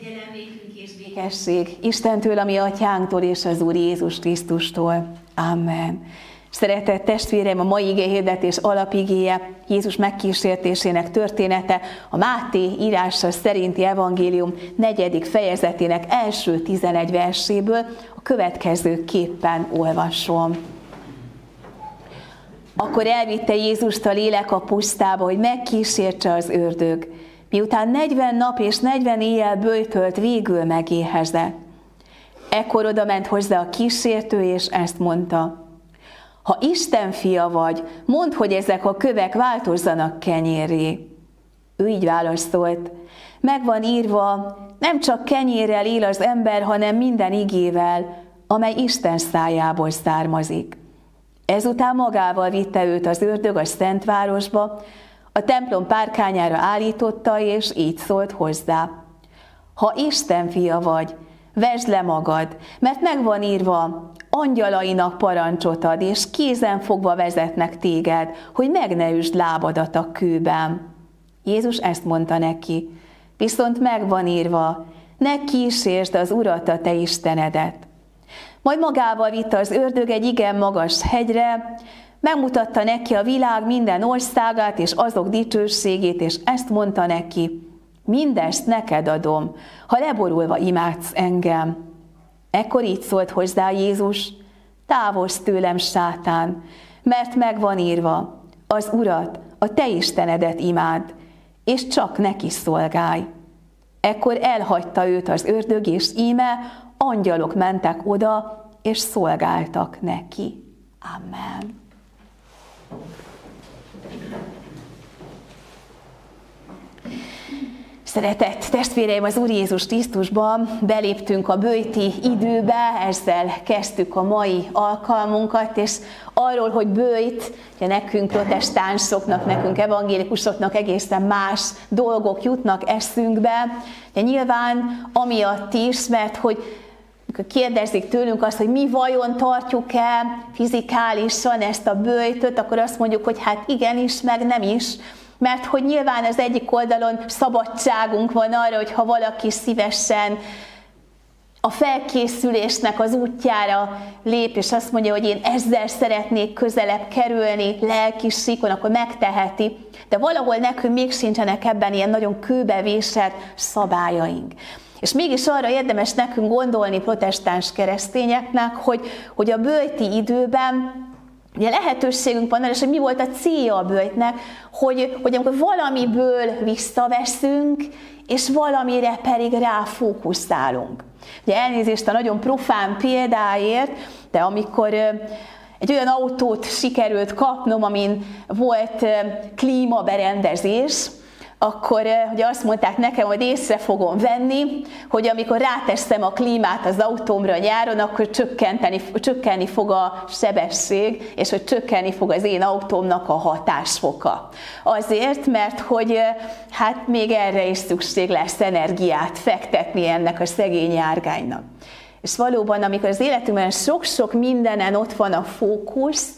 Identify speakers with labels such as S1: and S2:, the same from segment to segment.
S1: Kegyelem nékünk és békesség Istentől, ami atyánktól és az Úr Jézus Krisztustól. Amen. Szeretett testvérem, a mai igéhirdetés alapigéje Jézus megkísértésének története a Máté írása szerinti evangélium negyedik fejezetének első 11 verséből a következő képpen olvasom. Akkor elvitte Jézust a lélek a pusztába, hogy megkísértse az ördög. Miután 40 nap és 40 éjjel bőjtölt, végül megéhezett. Ekkor oda ment hozzá a kísértő, és ezt mondta. Ha Isten fia vagy, mondd, hogy ezek a kövek változzanak kenyéré. Ő így válaszolt. Meg van írva, nem csak kenyérrel él az ember, hanem minden igével, amely Isten szájából származik. Ezután magával vitte őt az ördög a Szentvárosba, a templom párkányára állította, és így szólt hozzá. Ha Isten fia vagy, vesd le magad, mert meg van írva, angyalainak parancsot ad, és kézen fogva vezetnek téged, hogy meg ne üsd lábadat a kőben. Jézus ezt mondta neki, viszont meg van írva, ne kísértsd az Urat, a te Istenedet. Majd magával vitte az ördög egy igen magas hegyre, Megmutatta neki a világ minden országát és azok dicsőségét, és ezt mondta neki, mindezt neked adom, ha leborulva imádsz engem. Ekkor így szólt hozzá Jézus, távozz tőlem, sátán, mert meg van írva, az Urat, a te Istenedet imád, és csak neki szolgálj. Ekkor elhagyta őt az ördög, és íme angyalok mentek oda, és szolgáltak neki. Amen. Szeretett testvéreim, az Úr Jézus Krisztusban beléptünk a bőti időbe, ezzel kezdtük a mai alkalmunkat, és arról, hogy bőjt, ugye nekünk protestánsoknak, nekünk evangélikusoknak egészen más dolgok jutnak eszünkbe, de nyilván amiatt is, mert hogy kérdezik tőlünk azt, hogy mi vajon tartjuk-e fizikálisan ezt a bőjtöt, akkor azt mondjuk, hogy hát igenis, meg nem is, mert hogy nyilván az egyik oldalon szabadságunk van arra, hogy ha valaki szívesen a felkészülésnek az útjára lép, és azt mondja, hogy én ezzel szeretnék közelebb kerülni lelki síkon, akkor megteheti. De valahol nekünk még sincsenek ebben ilyen nagyon kőbevésett szabályaink. És mégis arra érdemes nekünk gondolni protestáns keresztényeknek, hogy, hogy a bőti időben Ugye lehetőségünk van arra, és hogy mi volt a célja a bőjtnek, hogy, hogy amikor valamiből visszaveszünk, és valamire pedig ráfókuszálunk. Ugye elnézést a nagyon profán példáért, de amikor egy olyan autót sikerült kapnom, amin volt klímaberendezés, akkor ugye azt mondták nekem, hogy észre fogom venni, hogy amikor ráteszem a klímát az autómra nyáron, akkor csökkenteni, csökkenni fog a sebesség, és hogy csökkenni fog az én autómnak a hatásfoka. Azért, mert hogy hát még erre is szükség lesz energiát fektetni ennek a szegény járgánynak. És valóban, amikor az életünkben sok-sok mindenen ott van a fókusz,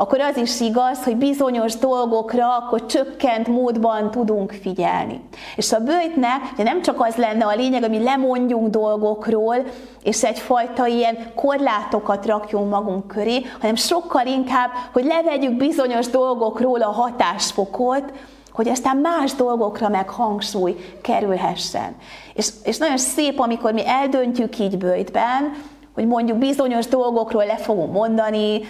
S1: akkor az is igaz, hogy bizonyos dolgokra akkor csökkent módban tudunk figyelni. És a bőjtnek ugye nem csak az lenne a lényeg, hogy mi lemondjunk dolgokról, és egyfajta ilyen korlátokat rakjunk magunk köré, hanem sokkal inkább, hogy levegyük bizonyos dolgokról a hatásfokot, hogy aztán más dolgokra meg hangsúly kerülhessen. És, és nagyon szép, amikor mi eldöntjük így bőjtben, hogy mondjuk bizonyos dolgokról le fogunk mondani,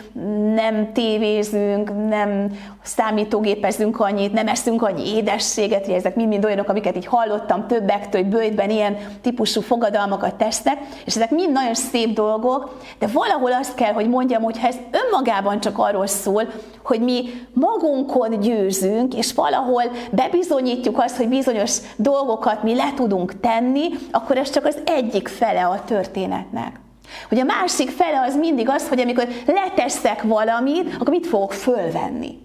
S1: nem tévézünk, nem számítógépezünk annyit, nem eszünk annyi édességet, hogy ezek mind-mind olyanok, amiket így hallottam többektől, hogy bőjtben ilyen típusú fogadalmakat tesznek, és ezek mind nagyon szép dolgok, de valahol azt kell, hogy mondjam, hogy ha ez önmagában csak arról szól, hogy mi magunkon győzünk, és valahol bebizonyítjuk azt, hogy bizonyos dolgokat mi le tudunk tenni, akkor ez csak az egyik fele a történetnek. Hogy a másik fele az mindig az, hogy amikor leteszek valamit, akkor mit fogok fölvenni.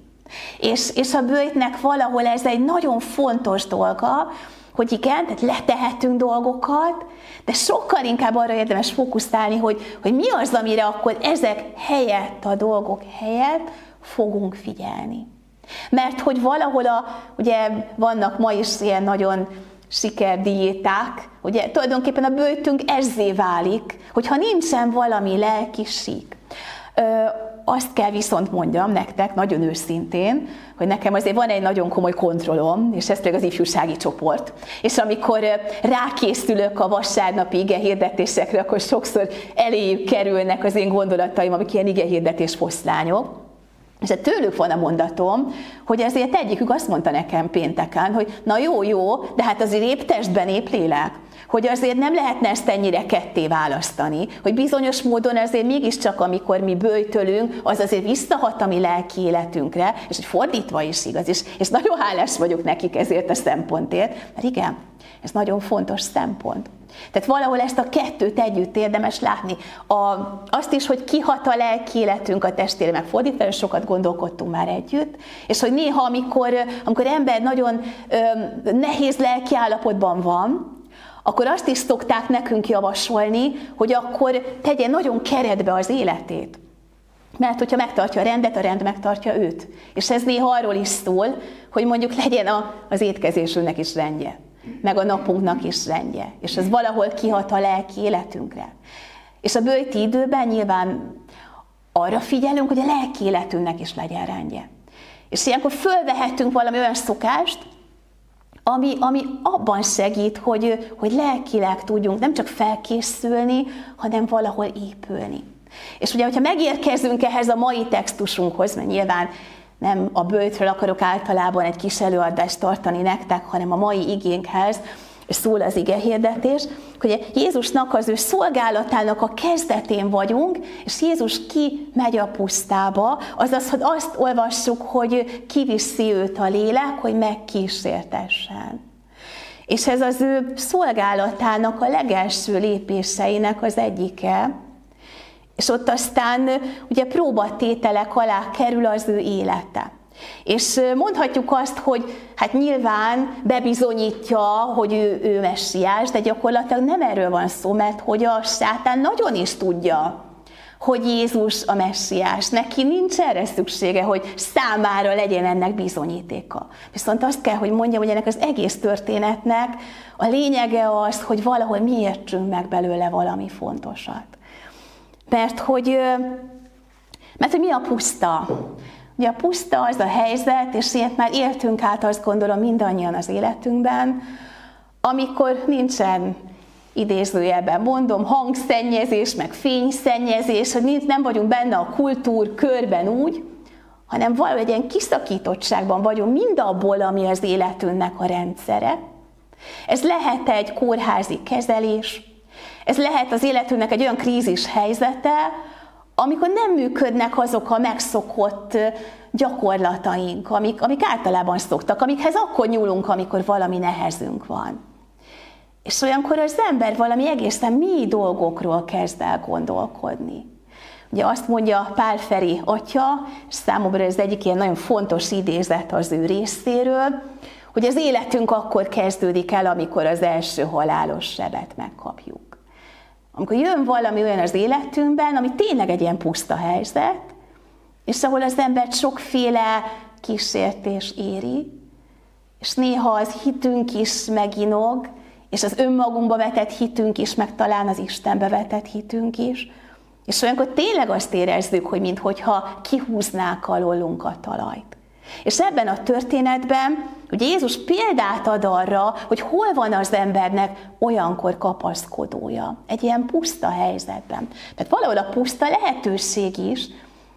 S1: És, és a bőjtnek valahol ez egy nagyon fontos dolga, hogy igen, tehát letehetünk dolgokat, de sokkal inkább arra érdemes fókuszálni, hogy, hogy mi az, amire akkor ezek helyett, a dolgok helyett fogunk figyelni. Mert hogy valahol a, ugye vannak ma is ilyen nagyon sikerdiéták, Ugye tulajdonképpen a bőjtünk ezzé válik, hogyha nincsen valami lelki sík. Ö, azt kell viszont mondjam nektek, nagyon őszintén, hogy nekem azért van egy nagyon komoly kontrollom, és ez pedig az ifjúsági csoport. És amikor rákészülök a vasárnapi ige hirdetésekre, akkor sokszor eléjük kerülnek az én gondolataim, amik ilyen ige hirdetés foszlányok. És hát tőlük van a mondatom, hogy ezért egyikük azt mondta nekem pénteken, hogy na jó, jó, de hát azért épp testben, épp lélek hogy azért nem lehetne ezt ennyire ketté választani, hogy bizonyos módon azért mégiscsak, amikor mi bőjtölünk, az azért visszahat a mi lelki életünkre, és hogy fordítva is igaz, és, és nagyon hálás vagyok nekik ezért a szempontért, mert igen, ez nagyon fontos szempont. Tehát valahol ezt a kettőt együtt érdemes látni. A, azt is, hogy kihat a lelki életünk a testére, meg fordítva, sokat gondolkodtunk már együtt, és hogy néha, amikor, amikor ember nagyon ö, nehéz lelki állapotban van, akkor azt is szokták nekünk javasolni, hogy akkor tegye nagyon keretbe az életét. Mert hogyha megtartja a rendet, a rend megtartja őt. És ez néha arról is szól, hogy mondjuk legyen a, az étkezésünknek is rendje, meg a napunknak is rendje. És ez valahol kihat a lelki életünkre. És a bőti időben nyilván arra figyelünk, hogy a lelki életünknek is legyen rendje. És ilyenkor fölvehetünk valami olyan szokást, ami, ami abban segít, hogy, hogy lelkileg tudjunk nem csak felkészülni, hanem valahol épülni. És ugye, hogyha megérkezünk ehhez a mai textusunkhoz, mert nyilván nem a bőtről akarok általában egy kis előadást tartani nektek, hanem a mai igénkhez, szól az ige hirdetés, hogy Jézusnak az ő szolgálatának a kezdetén vagyunk, és Jézus ki megy a pusztába, azaz, hogy azt olvassuk, hogy kiviszi őt a lélek, hogy megkísértessen. És ez az ő szolgálatának a legelső lépéseinek az egyike, és ott aztán ugye próbatételek alá kerül az ő élete. És mondhatjuk azt, hogy hát nyilván bebizonyítja, hogy ő, ő messiás, de gyakorlatilag nem erről van szó, mert hogy a sátán nagyon is tudja, hogy Jézus a messiás. Neki nincs erre szüksége, hogy számára legyen ennek bizonyítéka. Viszont azt kell, hogy mondjam, hogy ennek az egész történetnek a lényege az, hogy valahol mi értsünk meg belőle valami fontosat. Mert hogy, mert hogy mi a puszta? Ugye a puszta az a helyzet, és ilyet már éltünk át, azt gondolom mindannyian az életünkben, amikor nincsen idézőjelben mondom, hangszennyezés, meg fényszennyezés, hogy nem vagyunk benne a kultúr körben úgy, hanem valahogy egy ilyen kiszakítottságban vagyunk mindabból, ami az életünknek a rendszere. Ez lehet egy kórházi kezelés, ez lehet az életünknek egy olyan krízis helyzete, amikor nem működnek azok a megszokott gyakorlataink, amik, amik általában szoktak, amikhez akkor nyúlunk, amikor valami nehezünk van. És olyankor az ember valami egészen mély dolgokról kezd el gondolkodni. Ugye azt mondja Pál Feri atya, és számomra ez egyik ilyen nagyon fontos idézet az ő részéről, hogy az életünk akkor kezdődik el, amikor az első halálos sebet megkapjuk. Amikor jön valami olyan az életünkben, ami tényleg egy ilyen puszta helyzet, és ahol az embert sokféle kísértés éri, és néha az hitünk is meginog, és az önmagunkba vetett hitünk is, meg talán az Istenbe vetett hitünk is, és olyankor tényleg azt érezzük, hogy minthogyha kihúznák alólunk a talajt. És ebben a történetben ugye Jézus példát ad arra, hogy hol van az embernek olyankor kapaszkodója, egy ilyen puszta helyzetben. Tehát valahol a puszta lehetőség is,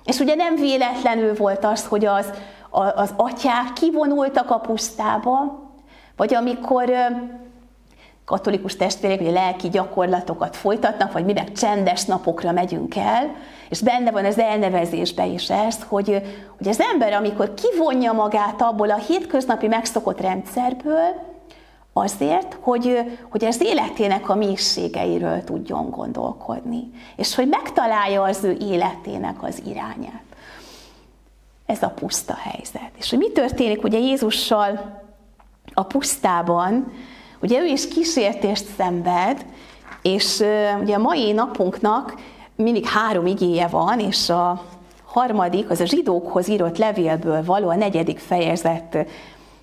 S1: és ugye nem véletlenül volt az, hogy az, az atyák kivonultak a pusztába, vagy amikor katolikus testvérek ugye lelki gyakorlatokat folytatnak, vagy mi meg csendes napokra megyünk el, és benne van az elnevezésbe is ez, hogy, hogy az ember, amikor kivonja magát abból a hétköznapi megszokott rendszerből, azért, hogy, hogy az életének a mélységeiről tudjon gondolkodni, és hogy megtalálja az ő életének az irányát. Ez a puszta helyzet. És hogy mi történik ugye Jézussal a pusztában, Ugye ő is kísértést szenved, és ugye a mai napunknak mindig három igéje van, és a harmadik, az a zsidókhoz írott levélből való, a negyedik fejezet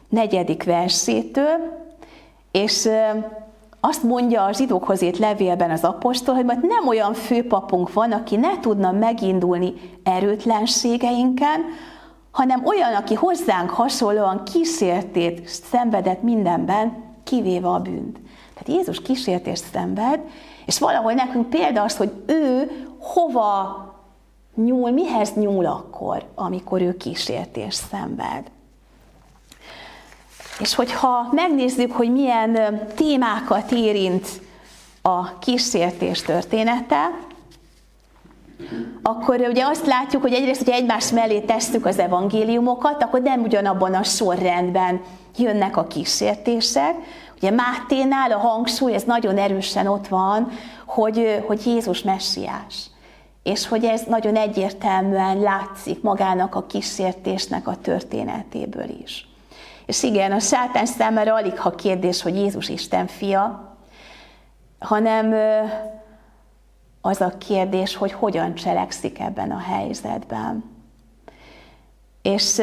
S1: negyedik versétől, és azt mondja a zsidókhoz írt levélben az apostol, hogy majd nem olyan főpapunk van, aki ne tudna megindulni erőtlenségeinken, hanem olyan, aki hozzánk hasonlóan kísértét szenvedett mindenben, kivéve a bűnt. Tehát Jézus kísértést szenved, és valahol nekünk példa az, hogy ő hova nyúl, mihez nyúl akkor, amikor ő kísértést szenved. És hogyha megnézzük, hogy milyen témákat érint a kísértés története, akkor ugye azt látjuk, hogy egyrészt, hogy egymás mellé tesszük az evangéliumokat, akkor nem ugyanabban a sorrendben jönnek a kísértések. Ugye Máténál a hangsúly, ez nagyon erősen ott van, hogy, hogy Jézus messiás. És hogy ez nagyon egyértelműen látszik magának a kísértésnek a történetéből is. És igen, a sátán számára alig ha kérdés, hogy Jézus Isten fia, hanem az a kérdés, hogy hogyan cselekszik ebben a helyzetben. És,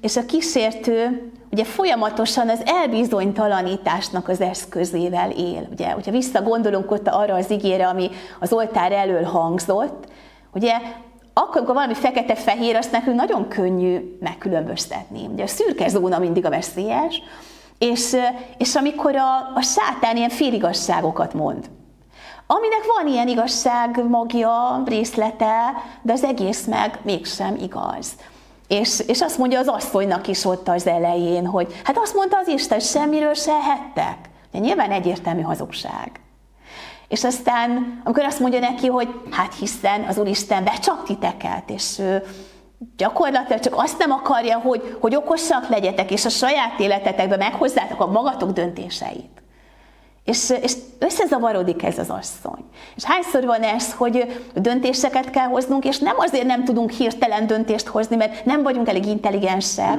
S1: és a kísértő ugye folyamatosan az elbizonytalanításnak az eszközével él. Ugye, hogyha visszagondolunk ott arra az igére, ami az oltár elől hangzott, ugye akkor, amikor valami fekete-fehér, azt nekünk nagyon könnyű megkülönböztetni. Ugye a szürke zóna mindig a veszélyes, és, és amikor a, a sátán ilyen féligasságokat mond, aminek van ilyen igazság magja, részlete, de az egész meg mégsem igaz. És, és azt mondja az asszonynak is ott az elején, hogy hát azt mondta az Isten, semmiről se hettek. De nyilván egyértelmű hazugság. És aztán, amikor azt mondja neki, hogy hát hiszen az Úristen becsap titeket, és ő gyakorlatilag csak azt nem akarja, hogy, hogy okosak legyetek, és a saját életetekben meghozzátok a magatok döntéseit. És, és összezavarodik ez az asszony. És hányszor van ez, hogy döntéseket kell hoznunk, és nem azért nem tudunk hirtelen döntést hozni, mert nem vagyunk elég intelligensek,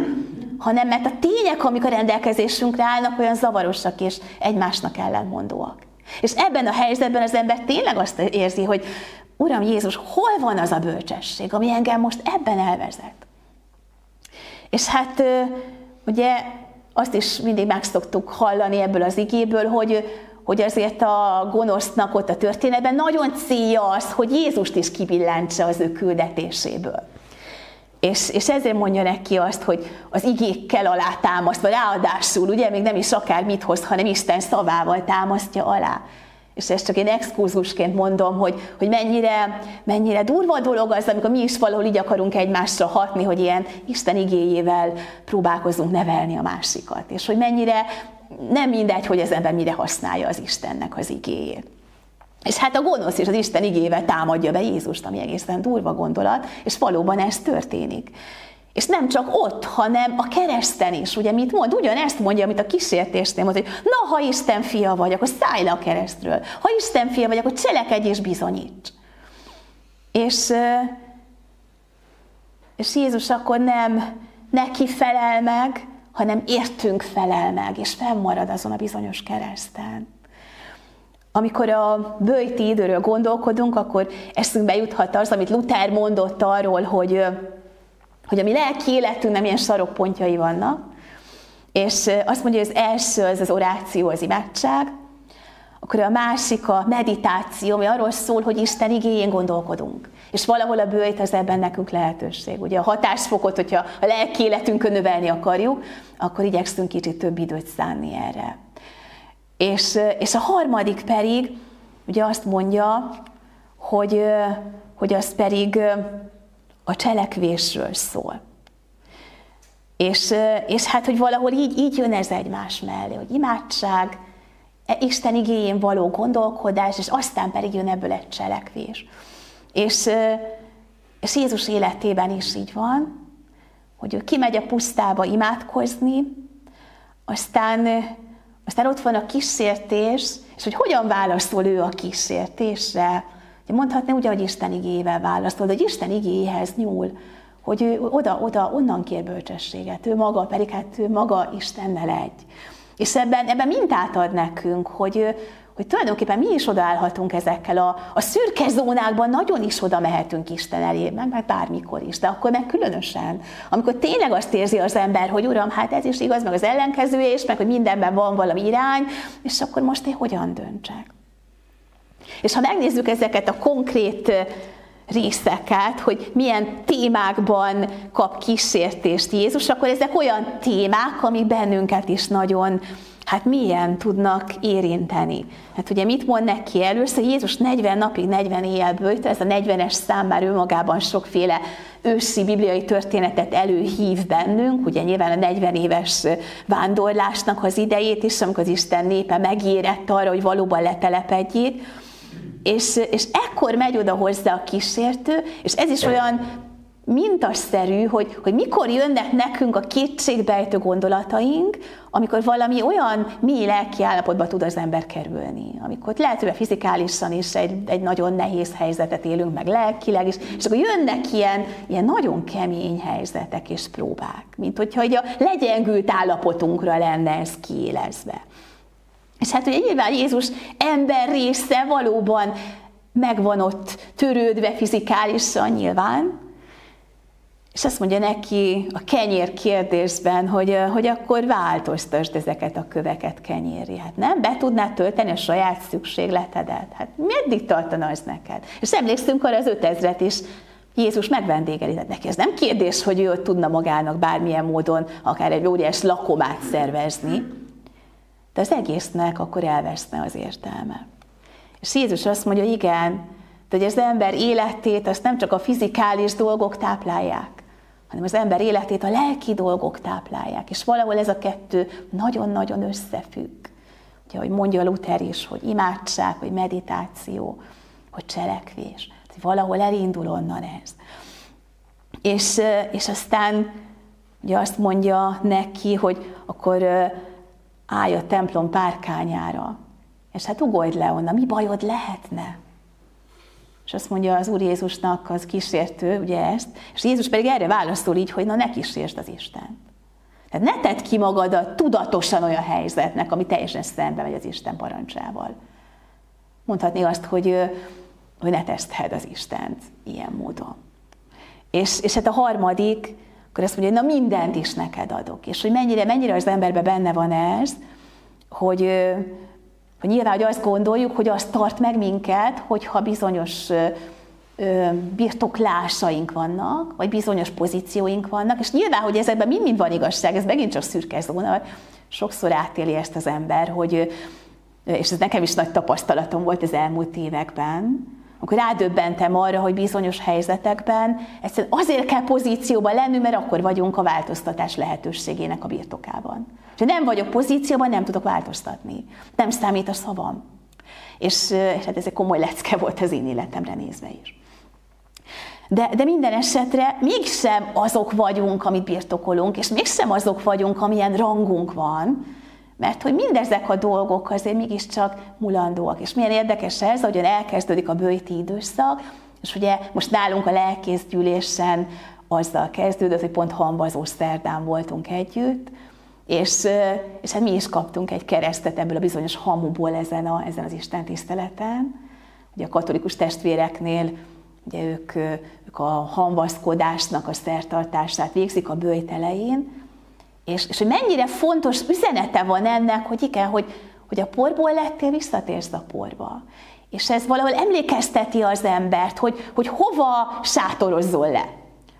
S1: hanem mert a tények, amik a rendelkezésünkre állnak, olyan zavarosak és egymásnak ellenmondóak. És ebben a helyzetben az ember tényleg azt érzi, hogy Uram Jézus, hol van az a bölcsesség, ami engem most ebben elvezet? És hát ugye azt is mindig meg szoktuk hallani ebből az igéből, hogy, hogy azért a gonosznak ott a történetben nagyon célja az, hogy Jézust is kibillentse az ő küldetéséből. És, és ezért mondja neki azt, hogy az igékkel alá támasztva, ráadásul, ugye még nem is akár mit hoz, hanem Isten szavával támasztja alá. És ezt csak én exkurzusként mondom, hogy, hogy mennyire, mennyire durva dolog az, amikor mi is valahol így akarunk egymásra hatni, hogy ilyen Isten igéjével próbálkozunk nevelni a másikat. És hogy mennyire nem mindegy, hogy az ember mire használja az Istennek az igéjét. És hát a gonosz is az Isten igével támadja be Jézust, ami egészen durva gondolat, és valóban ez történik. És nem csak ott, hanem a kereszten is. Ugye mit mond? Ugyanezt mondja, amit a kísértésnél mond, hogy na, ha Isten fia vagy, akkor szállj le a keresztről. Ha Isten fia vagy, akkor cselekedj és bizonyíts. És, és Jézus akkor nem neki felel meg, hanem értünk felel meg, és fennmarad azon a bizonyos kereszten. Amikor a bőjti időről gondolkodunk, akkor eszünkbe juthat az, amit Luther mondott arról, hogy, hogy a mi lelki életünknek milyen sarokpontjai vannak, és azt mondja, hogy az első az az oráció, az imádság, akkor a másik a meditáció, ami arról szól, hogy Isten igényén gondolkodunk. És valahol a bőjt az ebben nekünk lehetőség. Ugye a hatásfokot, hogyha a lelki életünkön növelni akarjuk, akkor igyekszünk kicsit több időt szánni erre. És, és a harmadik pedig, ugye azt mondja, hogy, hogy az pedig a cselekvésről szól. És, és hát, hogy valahol így, így jön ez egymás mellé, hogy imádság, e, Isten igényén való gondolkodás, és aztán pedig jön ebből egy cselekvés. És, és Jézus életében is így van, hogy ő kimegy a pusztába imádkozni, aztán aztán ott van a kísértés, és hogy hogyan válaszol ő a kísértésre. Mondhatni úgy, hogy Isten igével válaszol, de hogy Isten igéhez nyúl, hogy ő oda, oda, onnan kér bölcsességet, ő maga, pedig hát ő maga Istennel egy. És ebben, ebben mintát ad nekünk, hogy, hogy tulajdonképpen mi is odaállhatunk ezekkel a, a szürke zónákban, nagyon is oda mehetünk Isten elé, meg, meg bármikor is, de akkor meg különösen, amikor tényleg azt érzi az ember, hogy Uram, hát ez is igaz, meg az ellenkezője is, meg hogy mindenben van valami irány, és akkor most én hogyan döntsek? És ha megnézzük ezeket a konkrét részeket, hogy milyen témákban kap kísértést Jézus, akkor ezek olyan témák, amik bennünket is nagyon hát milyen tudnak érinteni. Hát ugye mit mond neki először? Jézus 40 napig, 40 éjjel bőjt, ez a 40-es szám már önmagában sokféle őszi bibliai történetet előhív bennünk, ugye nyilván a 40 éves vándorlásnak az idejét is, amikor az Isten népe megérett arra, hogy valóban letelepedjék, és, és ekkor megy oda hozzá a kísértő, és ez is olyan mintaszerű, hogy, hogy mikor jönnek nekünk a kétségbejtő gondolataink, amikor valami olyan mély lelki állapotba tud az ember kerülni. Amikor lehet, hogy fizikálisan is egy, egy nagyon nehéz helyzetet élünk meg lelkileg is, és akkor jönnek ilyen, ilyen nagyon kemény helyzetek és próbák, mint hogyha egy a legyengült állapotunkra lenne ez kiélezve. És hát ugye nyilván Jézus ember része valóban megvan ott törődve fizikálisan nyilván, és azt mondja neki a kenyér kérdésben, hogy, hogy akkor változtasd ezeket a köveket kenyéri. Hát nem? Be tudnád tölteni a saját szükségletedet? Hát meddig tartana az neked? És emlékszünk arra az ötezret is, Jézus megvendégeli neki. Ez nem kérdés, hogy ő tudna magának bármilyen módon akár egy óriás lakomát szervezni, de az egésznek akkor elveszne az értelme. És Jézus azt mondja, igen, de hogy az ember életét azt nem csak a fizikális dolgok táplálják, hanem az ember életét a lelki dolgok táplálják. És valahol ez a kettő nagyon-nagyon összefügg. Ugye, hogy mondja Luther is, hogy imádság, hogy meditáció, hogy cselekvés. hogy valahol elindul onnan ez. És, és aztán ugye azt mondja neki, hogy akkor állj a templom párkányára, és hát ugorj le onnan, mi bajod lehetne? És azt mondja az Úr Jézusnak az kísértő, ugye ezt, és Jézus pedig erre válaszol így, hogy na ne kísértsd az Isten. Tehát ne tedd ki magadat tudatosan olyan helyzetnek, ami teljesen szembe megy az Isten parancsával. Mondhatni azt, hogy, hogy ne teszted az Istent ilyen módon. És, és hát a harmadik, akkor azt mondja, hogy na mindent is neked adok. És hogy mennyire, mennyire az emberben benne van ez, hogy, hogy nyilván, hogy azt gondoljuk, hogy azt tart meg minket, hogyha bizonyos birtoklásaink vannak, vagy bizonyos pozícióink vannak, és nyilván, hogy ezekben mind-mind van igazság, ez megint csak szürke zóna, sokszor átéli ezt az ember, hogy, és ez nekem is nagy tapasztalatom volt az elmúlt években, akkor rádöbbentem arra, hogy bizonyos helyzetekben egyszerűen azért kell pozícióban lenni, mert akkor vagyunk a változtatás lehetőségének a birtokában. Ha nem vagyok pozícióban, nem tudok változtatni. Nem számít a szavam. És, és hát ez egy komoly lecke volt az én életemre nézve is. De, de minden esetre mégsem azok vagyunk, amit birtokolunk, és mégsem azok vagyunk, amilyen rangunk van, mert hogy mindezek a dolgok azért mégiscsak mulandóak. És milyen érdekes ez, ahogyan elkezdődik a bőti időszak, és ugye most nálunk a lelkészgyűlésen azzal kezdődött, hogy pont hamvazó szerdán voltunk együtt, és, és hát mi is kaptunk egy keresztet ebből a bizonyos hamuból ezen, a, ezen az Isten tiszteleten. Ugye a katolikus testvéreknél ugye ők, ők a hamvaszkodásnak a szertartását végzik a bőjt elején, és, és hogy mennyire fontos üzenete van ennek, hogy igen, hogy, hogy a porból lettél, visszatérsz a porba. És ez valahol emlékezteti az embert, hogy, hogy hova sátorozzol le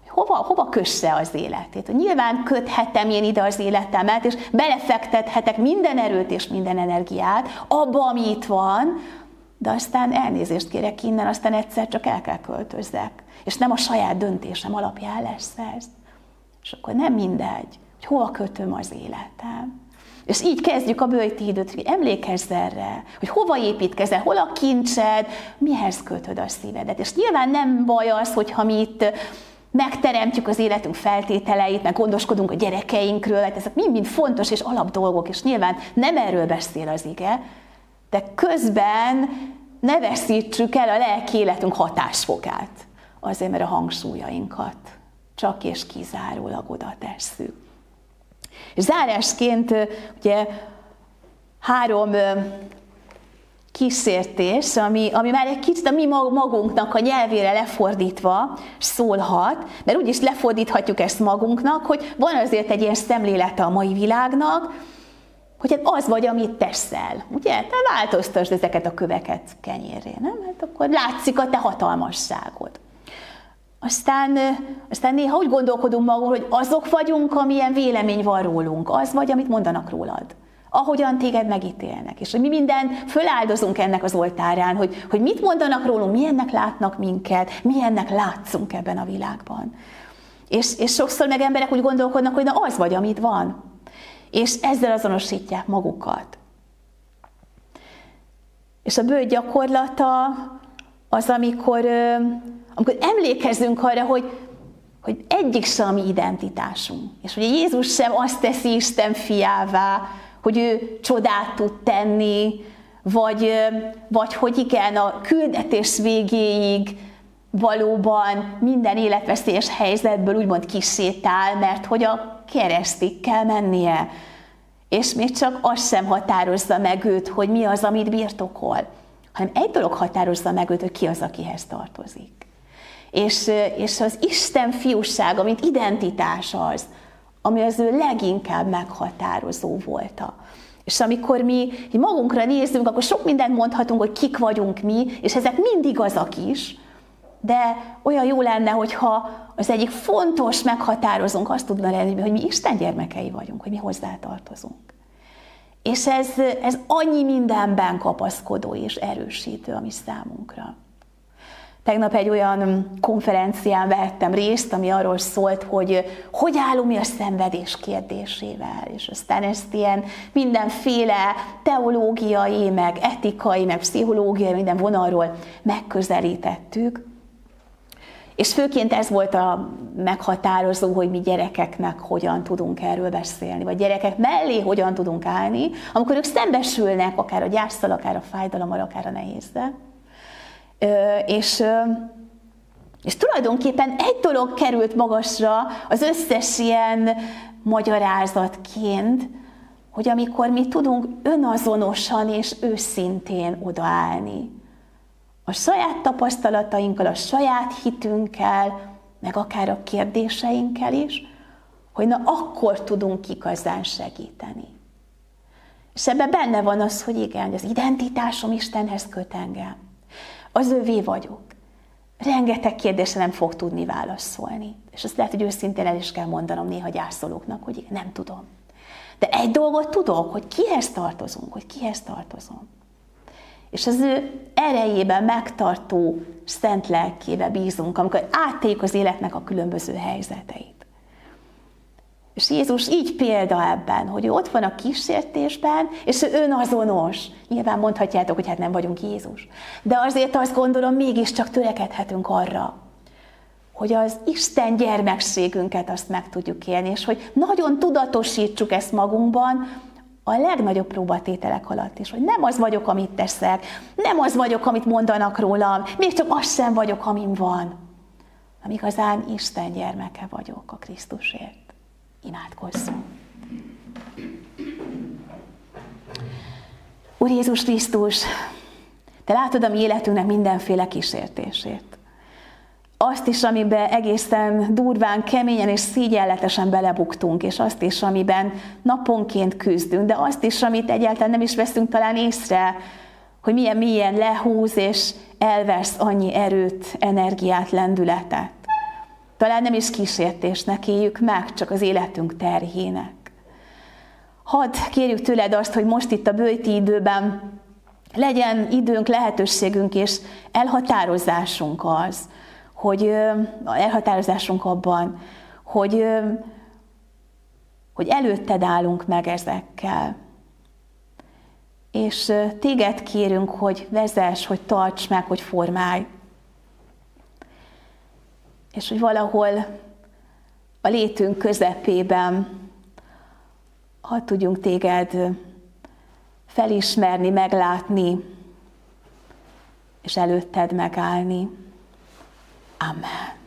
S1: hova, hova kösse az életét. Hogy nyilván köthetem én ide az életemet, és belefektethetek minden erőt és minden energiát abba, ami itt van, de aztán elnézést kérek innen, aztán egyszer csak el kell költözzek. És nem a saját döntésem alapján lesz ez. És akkor nem mindegy, hogy hova kötöm az életem. És így kezdjük a bőjti időt, hogy emlékezz erre, hogy hova építkezel, hol a kincsed, mihez kötöd a szívedet. És nyilván nem baj az, hogyha mi itt megteremtjük az életünk feltételeit, meg gondoskodunk a gyerekeinkről, hát ezek mind-mind fontos és alap dolgok, és nyilván nem erről beszél az ige, de közben ne veszítsük el a lelki életünk hatásfokát, azért, mert a hangsúlyainkat csak és kizárólag oda tesszük. És zárásként ugye három kísértés, ami, ami már egy kicsit a mi magunknak a nyelvére lefordítva szólhat, mert úgyis lefordíthatjuk ezt magunknak, hogy van azért egy ilyen szemlélete a mai világnak, hogy hát az vagy, amit teszel, ugye? Te változtasd ezeket a köveket kenyéré, nem? Hát akkor látszik a te hatalmasságod. Aztán, aztán néha úgy gondolkodunk magunk, hogy azok vagyunk, amilyen vélemény van rólunk, az vagy, amit mondanak rólad ahogyan téged megítélnek. És mi minden föláldozunk ennek az oltárán, hogy, hogy mit mondanak rólunk, milyennek látnak minket, milyennek látszunk ebben a világban. És, és sokszor meg emberek úgy gondolkodnak, hogy na az vagy, amit van. És ezzel azonosítják magukat. És a bőt gyakorlata az, amikor, amikor emlékezünk arra, hogy, hogy egyik sem a mi identitásunk. És hogy Jézus sem azt teszi Isten fiává, hogy ő csodát tud tenni, vagy, vagy hogy igen, a küldetés végéig valóban minden életveszélyes helyzetből úgymond kisétál, mert hogy a keresztig kell mennie. És még csak az sem határozza meg őt, hogy mi az, amit birtokol, hanem egy dolog határozza meg őt, hogy ki az, akihez tartozik. És, és az Isten fiúsága, mint identitás az, ami az ő leginkább meghatározó volta. És amikor mi magunkra nézünk, akkor sok mindent mondhatunk, hogy kik vagyunk mi, és ezek mind igazak is, de olyan jó lenne, hogyha az egyik fontos meghatározunk azt tudna lenni, hogy mi Isten gyermekei vagyunk, hogy mi hozzátartozunk. És ez, ez annyi mindenben kapaszkodó és erősítő, ami számunkra. Tegnap egy olyan konferencián vettem részt, ami arról szólt, hogy hogy állunk mi a szenvedés kérdésével, és aztán ezt ilyen mindenféle teológiai, meg etikai, meg pszichológiai, minden vonalról megközelítettük. És főként ez volt a meghatározó, hogy mi gyerekeknek hogyan tudunk erről beszélni, vagy gyerekek mellé hogyan tudunk állni, amikor ők szembesülnek akár a gyásztal, akár a fájdalommal, akár a nehézzel. És, és tulajdonképpen egy dolog került magasra az összes ilyen magyarázatként, hogy amikor mi tudunk önazonosan és őszintén odaállni, a saját tapasztalatainkkal, a saját hitünkkel, meg akár a kérdéseinkkel is, hogy na akkor tudunk igazán segíteni. És ebben benne van az, hogy igen, az identitásom Istenhez köt engem az övé vagyok. Rengeteg kérdésre nem fog tudni válaszolni. És azt lehet, hogy őszintén el is kell mondanom néha gyászolóknak, hogy nem tudom. De egy dolgot tudok, hogy kihez tartozunk, hogy kihez tartozom. És az ő erejében megtartó szent lelkébe bízunk, amikor átték az életnek a különböző helyzeteit. És Jézus így példa ebben, hogy ő ott van a kísértésben, és ő önazonos. Nyilván mondhatjátok, hogy hát nem vagyunk Jézus. De azért azt gondolom, mégiscsak törekedhetünk arra, hogy az Isten gyermekségünket azt meg tudjuk élni, és hogy nagyon tudatosítsuk ezt magunkban, a legnagyobb próbatételek alatt is, hogy nem az vagyok, amit teszek, nem az vagyok, amit mondanak rólam, még csak az sem vagyok, amin van, hanem igazán Isten gyermeke vagyok a Krisztusért. Imádkozzunk! Úr Jézus Krisztus, Te látod a mi életünknek mindenféle kísértését. Azt is, amiben egészen durván, keményen és szígyelletesen belebuktunk, és azt is, amiben naponként küzdünk, de azt is, amit egyáltalán nem is veszünk talán észre, hogy milyen milyen lehúz és elvesz annyi erőt, energiát, lendületet. Talán nem is kísértésnek éljük meg, csak az életünk terhének. Hadd kérjük tőled azt, hogy most itt a bőti időben legyen időnk, lehetőségünk és elhatározásunk az, hogy elhatározásunk abban, hogy, hogy előtted állunk meg ezekkel. És téged kérünk, hogy vezess, hogy tarts meg, hogy formálj és hogy valahol a létünk közepében ha tudjunk téged felismerni, meglátni, és előtted megállni. Amen.